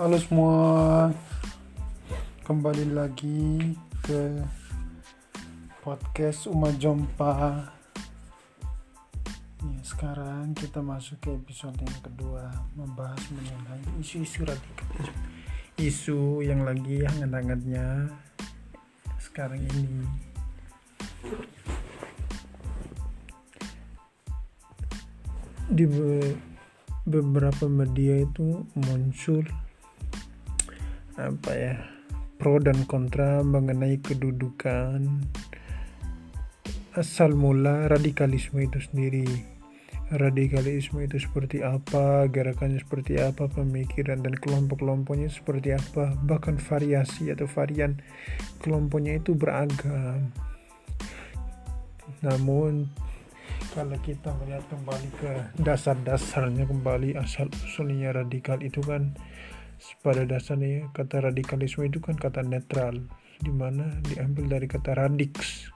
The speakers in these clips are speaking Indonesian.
Halo semua, kembali lagi ke podcast Uma Jompa. Ya, sekarang kita masuk ke episode yang kedua, membahas mengenai isu-isu radikalisme, isu yang lagi hangat-hangatnya sekarang ini. Di be- beberapa media itu muncul apa ya pro dan kontra mengenai kedudukan asal mula radikalisme itu sendiri. Radikalisme itu seperti apa gerakannya seperti apa pemikiran dan kelompok-kelompoknya seperti apa bahkan variasi atau varian kelompoknya itu beragam. Namun kalau kita melihat kembali ke dasar-dasarnya kembali asal usulnya radikal itu kan pada dasarnya kata radikalisme itu kan kata netral di mana diambil dari kata radix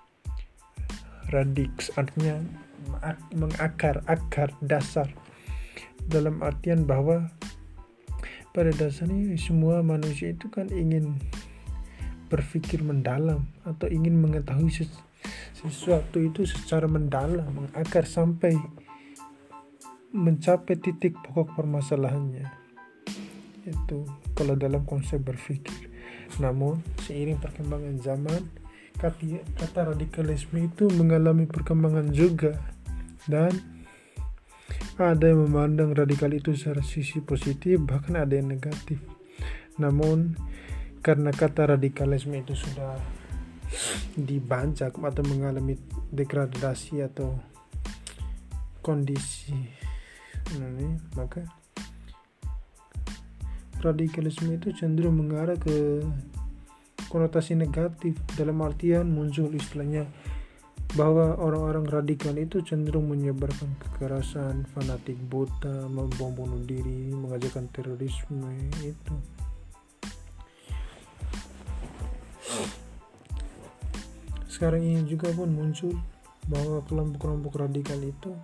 radix artinya mengakar akar dasar. Dalam artian bahwa pada dasarnya semua manusia itu kan ingin berpikir mendalam atau ingin mengetahui sesuatu itu secara mendalam mengakar sampai mencapai titik pokok permasalahannya itu kalau dalam konsep berpikir namun seiring perkembangan zaman kata, radikalisme itu mengalami perkembangan juga dan ada yang memandang radikal itu secara sisi positif bahkan ada yang negatif. Namun karena kata radikalisme itu sudah dibajak atau mengalami degradasi atau kondisi ini maka radikalisme itu cenderung mengarah ke konotasi negatif dalam artian muncul istilahnya bahwa orang-orang radikal itu cenderung menyebarkan kekerasan, fanatik buta, membom bunuh diri, mengajarkan terorisme itu. sekarang ini juga pun muncul bahwa kelompok-kelompok radikal itu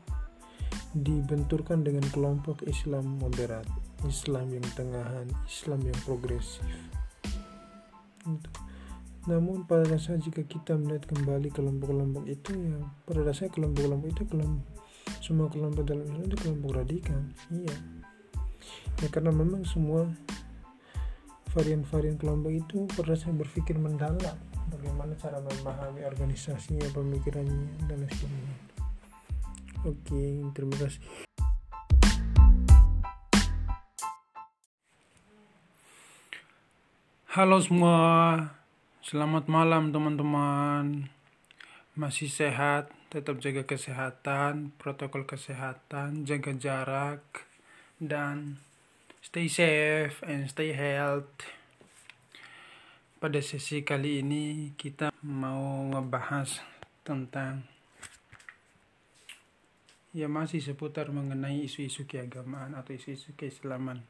dibenturkan dengan kelompok Islam moderat, Islam yang tengahan, Islam yang progresif. Namun pada dasarnya jika kita melihat kembali kelompok-kelompok itu ya pada dasarnya kelompok-kelompok itu kelompok semua kelompok dalam Islam itu kelompok radikal. Iya. Ya karena memang semua varian-varian kelompok itu pada dasarnya berpikir mendalam bagaimana cara memahami organisasinya, pemikirannya, dan lain sebagainya. Oke, terima kasih. Halo semua, selamat malam teman-teman. Masih sehat, tetap jaga kesehatan, protokol kesehatan, jaga jarak, dan stay safe and stay healthy. Pada sesi kali ini kita mau ngebahas tentang ya masih seputar mengenai isu-isu keagamaan atau isu-isu keislaman.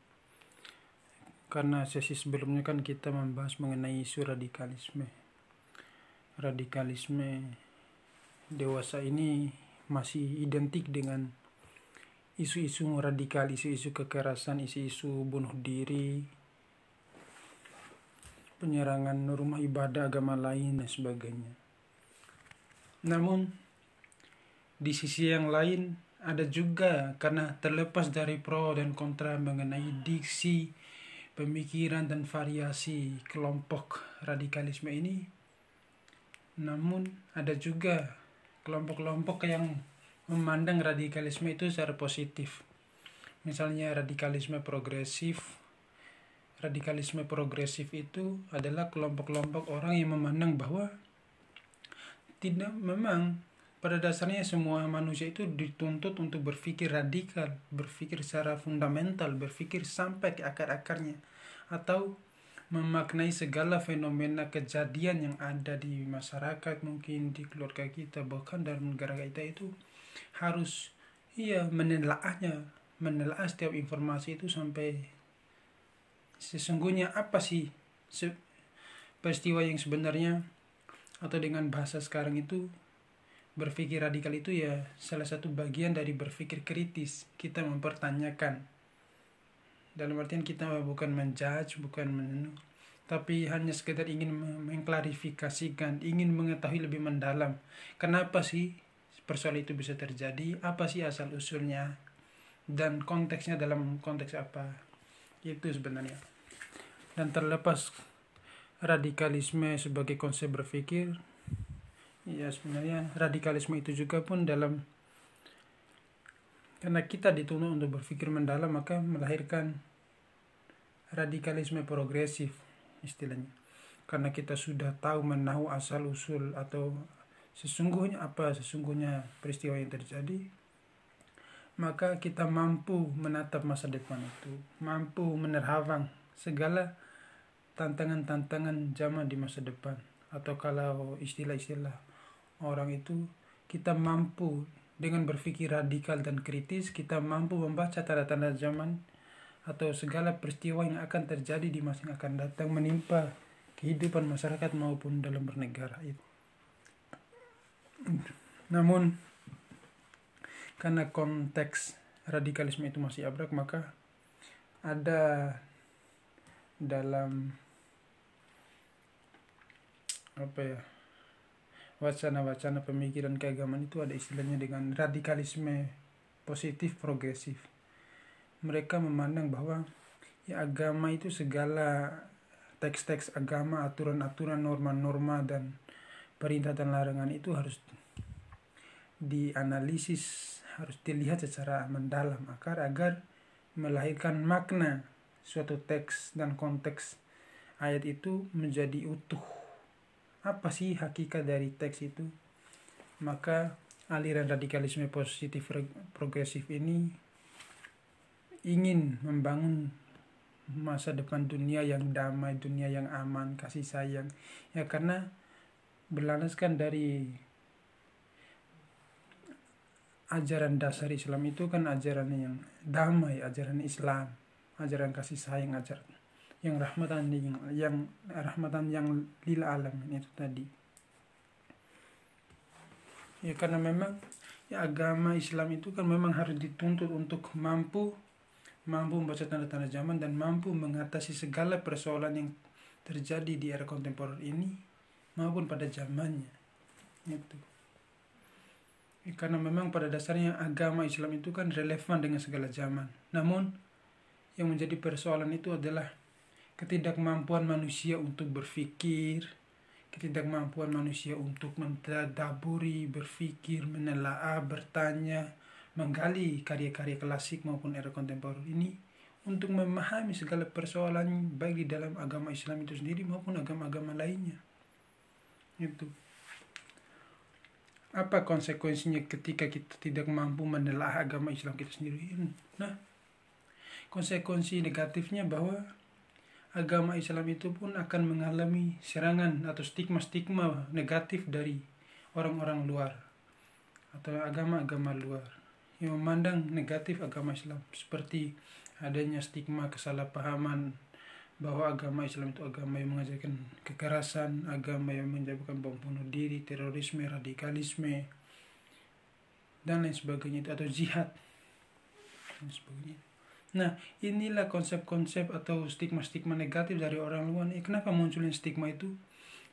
Karena sesi sebelumnya kan kita membahas mengenai isu radikalisme. Radikalisme dewasa ini masih identik dengan isu-isu radikal, isu-isu kekerasan, isu-isu bunuh diri, penyerangan rumah ibadah agama lain dan sebagainya. Namun di sisi yang lain ada juga karena terlepas dari pro dan kontra mengenai diksi, pemikiran dan variasi kelompok radikalisme ini. Namun ada juga kelompok-kelompok yang memandang radikalisme itu secara positif. Misalnya radikalisme progresif, radikalisme progresif itu adalah kelompok-kelompok orang yang memandang bahwa tidak memang pada dasarnya semua manusia itu dituntut untuk berpikir radikal, berpikir secara fundamental, berpikir sampai ke akar-akarnya atau memaknai segala fenomena kejadian yang ada di masyarakat mungkin di keluarga kita bahkan dalam negara kita itu harus iya menelaahnya menelaah setiap informasi itu sampai sesungguhnya apa sih peristiwa yang sebenarnya atau dengan bahasa sekarang itu berpikir radikal itu ya salah satu bagian dari berpikir kritis. Kita mempertanyakan. Dalam artian kita bukan menjudge bukan men tapi hanya sekedar ingin mengklarifikasikan ingin mengetahui lebih mendalam. Kenapa sih persoalan itu bisa terjadi? Apa sih asal usulnya? Dan konteksnya dalam konteks apa? Itu sebenarnya. Dan terlepas radikalisme sebagai konsep berpikir ya sebenarnya radikalisme itu juga pun dalam karena kita dituntut untuk berpikir mendalam maka melahirkan radikalisme progresif istilahnya. Karena kita sudah tahu menahu asal usul atau sesungguhnya apa sesungguhnya peristiwa yang terjadi maka kita mampu menatap masa depan itu mampu menerhawang segala tantangan-tantangan zaman di masa depan. Atau kalau istilah-istilah orang itu kita mampu dengan berpikir radikal dan kritis kita mampu membaca tanda-tanda zaman atau segala peristiwa yang akan terjadi di masa yang akan datang menimpa kehidupan masyarakat maupun dalam bernegara itu. Namun karena konteks radikalisme itu masih abrak maka ada dalam apa ya wacana-wacana pemikiran keagamaan itu ada istilahnya dengan radikalisme positif progresif. Mereka memandang bahwa ya agama itu segala teks-teks agama aturan-aturan norma-norma dan perintah dan larangan itu harus dianalisis harus dilihat secara mendalam agar agar melahirkan makna suatu teks dan konteks ayat itu menjadi utuh apa sih hakikat dari teks itu maka aliran radikalisme positif progresif ini ingin membangun masa depan dunia yang damai, dunia yang aman, kasih sayang. Ya karena berlandaskan dari ajaran dasar Islam itu kan ajaran yang damai, ajaran Islam, ajaran kasih sayang, ajaran yang rahmatan yang, yang rahmatan yang lil alam itu tadi. Ya karena memang ya agama Islam itu kan memang harus dituntut untuk mampu mampu membaca tanda-tanda zaman dan mampu mengatasi segala persoalan yang terjadi di era kontemporer ini maupun pada zamannya. Itu. Ya, karena memang pada dasarnya agama Islam itu kan relevan dengan segala zaman. Namun yang menjadi persoalan itu adalah ketidakmampuan manusia untuk berpikir, ketidakmampuan manusia untuk mentadaburi, berpikir, menelaah, bertanya, menggali karya-karya klasik maupun era kontemporer ini untuk memahami segala persoalan baik di dalam agama Islam itu sendiri maupun agama-agama lainnya. Itu. Apa konsekuensinya ketika kita tidak mampu menelaah agama Islam kita sendiri? Nah, konsekuensi negatifnya bahwa agama Islam itu pun akan mengalami serangan atau stigma-stigma negatif dari orang-orang luar atau agama-agama luar yang memandang negatif agama Islam seperti adanya stigma kesalahpahaman bahwa agama Islam itu agama yang mengajarkan kekerasan, agama yang menyebabkan bom bunuh diri, terorisme, radikalisme, dan lain sebagainya itu atau jihad dan sebagainya. Nah, inilah konsep-konsep atau stigma-stigma negatif dari orang luar. Ya, kenapa munculnya stigma itu?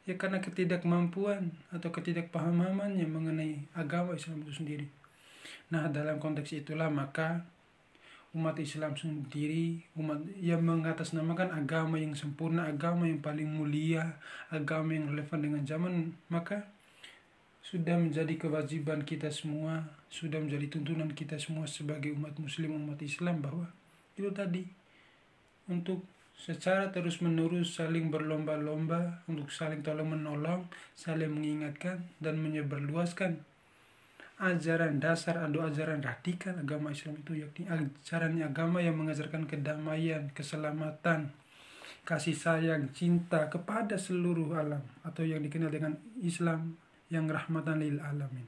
Ya karena ketidakmampuan atau ketidakpahamannya mengenai agama Islam itu sendiri. Nah, dalam konteks itulah maka umat Islam sendiri umat yang mengatasnamakan agama yang sempurna, agama yang paling mulia, agama yang relevan dengan zaman, maka sudah menjadi kewajiban kita semua, sudah menjadi tuntunan kita semua sebagai umat muslim, umat Islam bahwa itu tadi untuk secara terus menerus saling berlomba-lomba untuk saling tolong menolong saling mengingatkan dan menyebarluaskan ajaran dasar atau ajaran radikal agama Islam itu yakni ajaran agama yang mengajarkan kedamaian, keselamatan, kasih sayang, cinta kepada seluruh alam atau yang dikenal dengan Islam yang rahmatan lil alamin.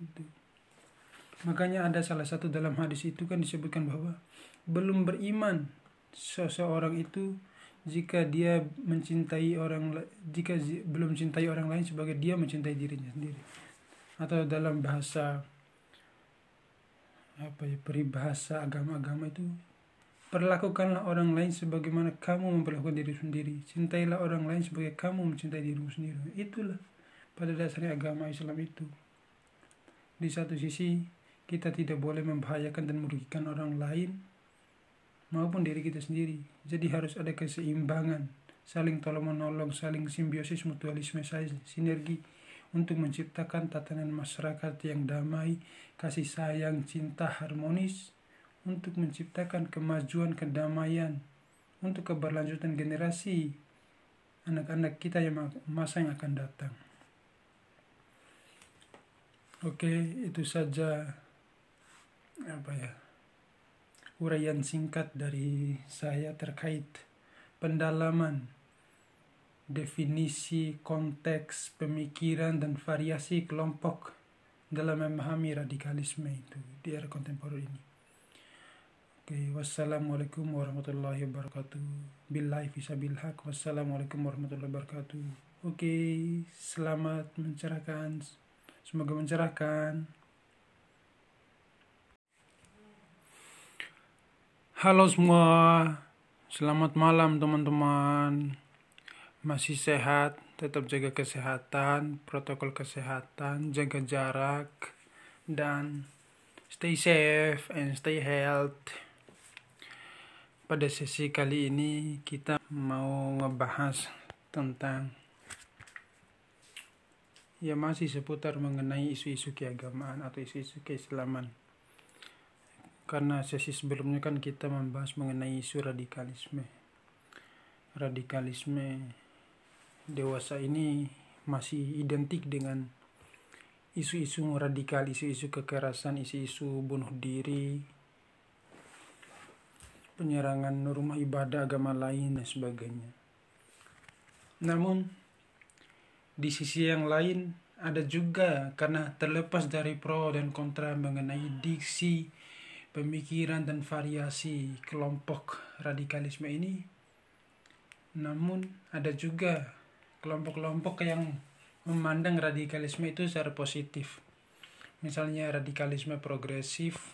Itu. Makanya ada salah satu dalam hadis itu kan disebutkan bahwa belum beriman seseorang itu jika dia mencintai orang jika belum mencintai orang lain sebagai dia mencintai dirinya sendiri. Atau dalam bahasa apa ya peribahasa agama-agama itu perlakukanlah orang lain sebagaimana kamu memperlakukan diri sendiri. Cintailah orang lain sebagai kamu mencintai dirimu sendiri. Itulah pada dasarnya agama Islam itu. Di satu sisi kita tidak boleh membahayakan dan merugikan orang lain maupun diri kita sendiri jadi harus ada keseimbangan saling tolong menolong saling simbiosis mutualisme sinergi untuk menciptakan tatanan masyarakat yang damai, kasih sayang, cinta harmonis, untuk menciptakan kemajuan kedamaian, untuk keberlanjutan generasi anak-anak kita yang masa yang akan datang. Oke, itu saja apa ya uraian singkat dari saya terkait pendalaman definisi, konteks, pemikiran, dan variasi kelompok dalam memahami radikalisme itu di era kontemporer ini. Oke, wassalamualaikum warahmatullahi wabarakatuh. Billahi fisabil haq. Wassalamualaikum warahmatullahi wabarakatuh. Oke, selamat mencerahkan. Semoga mencerahkan. Halo semua. Selamat malam teman-teman masih sehat, tetap jaga kesehatan, protokol kesehatan, jaga jarak, dan stay safe and stay health. Pada sesi kali ini kita mau ngebahas tentang ya masih seputar mengenai isu-isu keagamaan atau isu-isu keislaman. Karena sesi sebelumnya kan kita membahas mengenai isu radikalisme. Radikalisme dewasa ini masih identik dengan isu-isu radikal, isu-isu kekerasan, isu-isu bunuh diri, penyerangan rumah ibadah agama lain dan sebagainya. Namun di sisi yang lain ada juga karena terlepas dari pro dan kontra mengenai diksi, pemikiran dan variasi kelompok radikalisme ini. Namun ada juga kelompok-kelompok yang memandang radikalisme itu secara positif. Misalnya radikalisme progresif.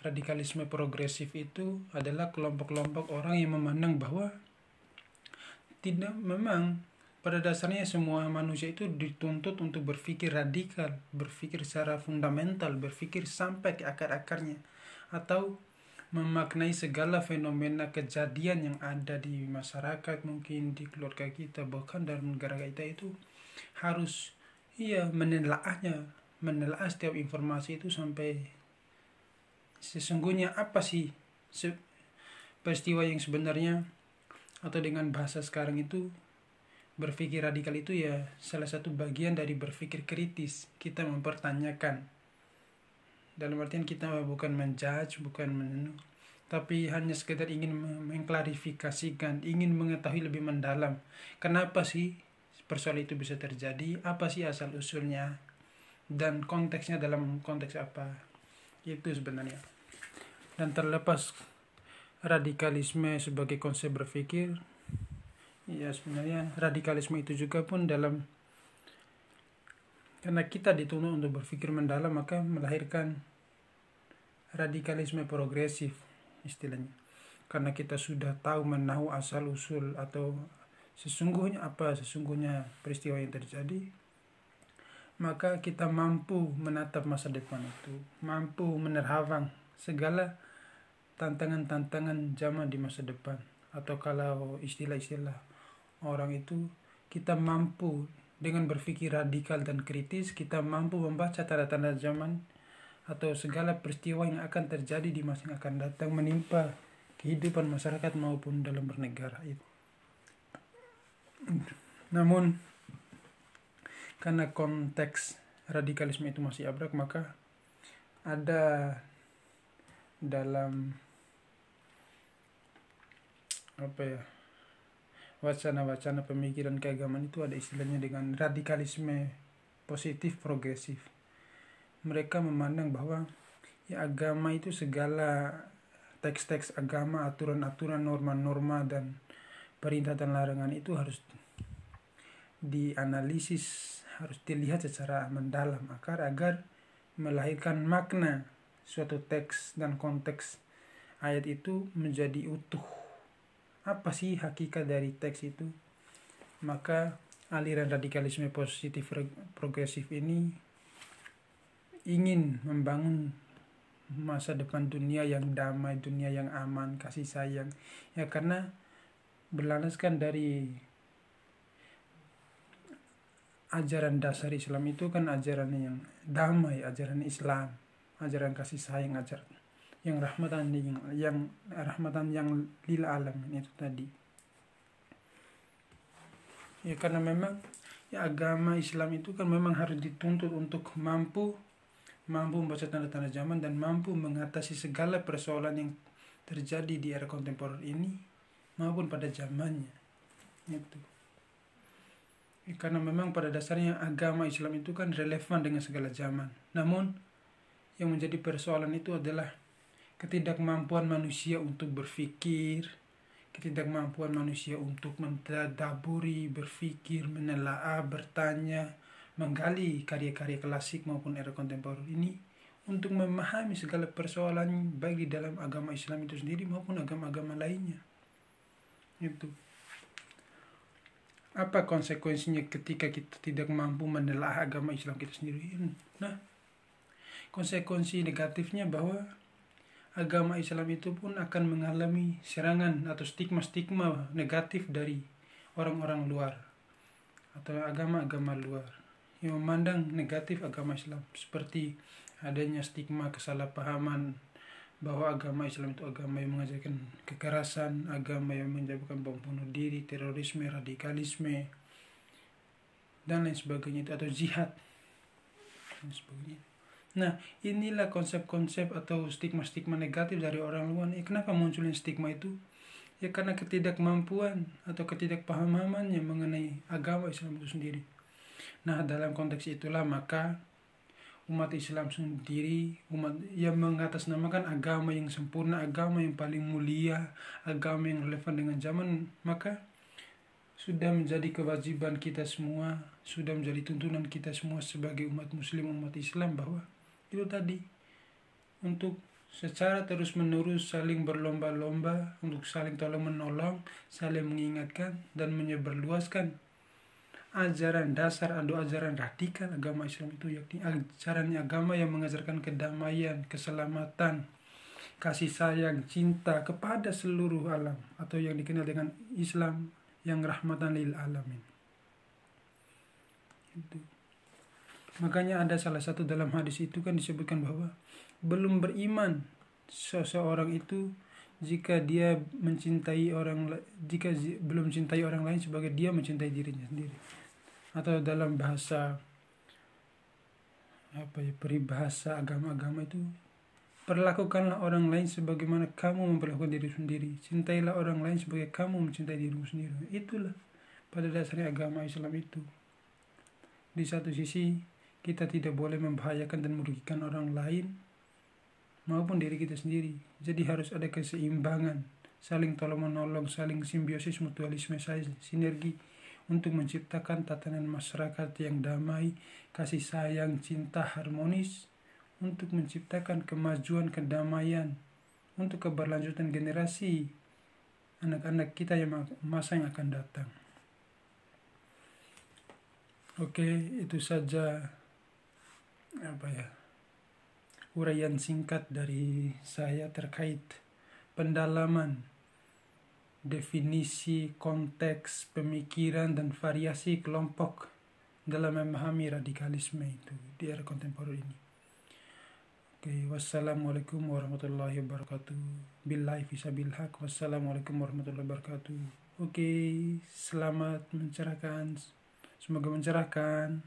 Radikalisme progresif itu adalah kelompok-kelompok orang yang memandang bahwa tidak memang pada dasarnya semua manusia itu dituntut untuk berpikir radikal, berpikir secara fundamental, berpikir sampai ke akar-akarnya atau memaknai segala fenomena kejadian yang ada di masyarakat mungkin di keluarga kita bahkan dalam negara kita itu harus iya menelaahnya menelaah setiap informasi itu sampai sesungguhnya apa sih peristiwa yang sebenarnya atau dengan bahasa sekarang itu berpikir radikal itu ya salah satu bagian dari berpikir kritis. Kita mempertanyakan. Dalam artian kita bukan menjudge bukan men tapi hanya sekedar ingin mengklarifikasikan ingin mengetahui lebih mendalam. Kenapa sih persoalan itu bisa terjadi? Apa sih asal usulnya dan konteksnya dalam konteks apa? Itu sebenarnya. Dan terlepas radikalisme sebagai konsep berpikir ya sebenarnya radikalisme itu juga pun dalam karena kita dituntut untuk berpikir mendalam maka melahirkan radikalisme progresif istilahnya. Karena kita sudah tahu menahu asal usul atau sesungguhnya apa sesungguhnya peristiwa yang terjadi maka kita mampu menatap masa depan itu mampu menerhawang segala tantangan-tantangan zaman di masa depan atau kalau istilah-istilah orang itu kita mampu dengan berpikir radikal dan kritis kita mampu membaca tanda-tanda zaman atau segala peristiwa yang akan terjadi di masa yang akan datang menimpa kehidupan masyarakat maupun dalam bernegara itu. Namun karena konteks radikalisme itu masih abrak maka ada dalam apa ya wacana-wacana pemikiran keagamaan itu ada istilahnya dengan radikalisme positif progresif mereka memandang bahwa ya agama itu segala teks-teks agama, aturan-aturan, norma-norma dan perintah dan larangan itu harus dianalisis, harus dilihat secara mendalam agar agar melahirkan makna suatu teks dan konteks ayat itu menjadi utuh. Apa sih hakikat dari teks itu? Maka aliran radikalisme positif progresif ini ingin membangun masa depan dunia yang damai, dunia yang aman, kasih sayang. Ya karena berlandaskan dari ajaran dasar Islam itu kan ajaran yang damai, ajaran Islam, ajaran kasih sayang, ajaran yang rahmatan yang, yang rahmatan yang lil alam itu tadi. Ya karena memang ya agama Islam itu kan memang harus dituntut untuk mampu mampu membaca tanda-tanda zaman dan mampu mengatasi segala persoalan yang terjadi di era kontemporer ini maupun pada zamannya. Itu. Ya, karena memang pada dasarnya agama Islam itu kan relevan dengan segala zaman. Namun yang menjadi persoalan itu adalah ketidakmampuan manusia untuk berpikir, ketidakmampuan manusia untuk mentadaburi, berpikir, menelaah, bertanya, menggali karya-karya klasik maupun era kontemporer ini untuk memahami segala persoalan baik di dalam agama Islam itu sendiri maupun agama-agama lainnya. Itu. Apa konsekuensinya ketika kita tidak mampu menelaah agama Islam kita sendiri? Nah, konsekuensi negatifnya bahwa agama Islam itu pun akan mengalami serangan atau stigma-stigma negatif dari orang-orang luar atau agama-agama luar yang memandang negatif agama Islam seperti adanya stigma kesalahpahaman bahwa agama Islam itu agama yang mengajarkan kekerasan, agama yang menyebabkan bom bunuh diri, terorisme, radikalisme, dan lain sebagainya itu atau jihad dan sebagainya. Nah, inilah konsep-konsep atau stigma-stigma negatif dari orang luar. Ya, kenapa munculnya stigma itu? Ya karena ketidakmampuan atau ketidakpahamannya mengenai agama Islam itu sendiri. Nah, dalam konteks itulah maka umat Islam sendiri umat yang mengatasnamakan agama yang sempurna, agama yang paling mulia, agama yang relevan dengan zaman, maka sudah menjadi kewajiban kita semua, sudah menjadi tuntunan kita semua sebagai umat muslim, umat Islam bahwa itu tadi untuk secara terus-menerus saling berlomba-lomba untuk saling tolong menolong, saling mengingatkan dan menyebarluaskan ajaran dasar atau ajaran radikal agama Islam itu yakni ajaran agama yang mengajarkan kedamaian, keselamatan, kasih sayang, cinta kepada seluruh alam atau yang dikenal dengan Islam yang rahmatan lil alamin. Itu. Makanya ada salah satu dalam hadis itu kan disebutkan bahwa belum beriman seseorang itu jika dia mencintai orang jika belum mencintai orang lain sebagai dia mencintai dirinya sendiri. Atau dalam bahasa apa ya peribahasa agama-agama itu perlakukanlah orang lain sebagaimana kamu memperlakukan diri sendiri. Cintailah orang lain sebagai kamu mencintai dirimu sendiri. Itulah pada dasarnya agama Islam itu. Di satu sisi kita tidak boleh membahayakan dan merugikan orang lain maupun diri kita sendiri jadi harus ada keseimbangan saling tolong menolong saling simbiosis mutualisme sinergi untuk menciptakan tatanan masyarakat yang damai, kasih sayang, cinta harmonis, untuk menciptakan kemajuan kedamaian, untuk keberlanjutan generasi anak-anak kita yang masa yang akan datang. Oke, itu saja apa ya uraian singkat dari saya terkait pendalaman definisi, konteks, pemikiran, dan variasi kelompok dalam memahami radikalisme itu di era kontemporer ini. Oke, wassalamualaikum warahmatullahi wabarakatuh. Billahi fisabilhaq. Wassalamualaikum warahmatullahi wabarakatuh. Oke, selamat mencerahkan. Semoga mencerahkan.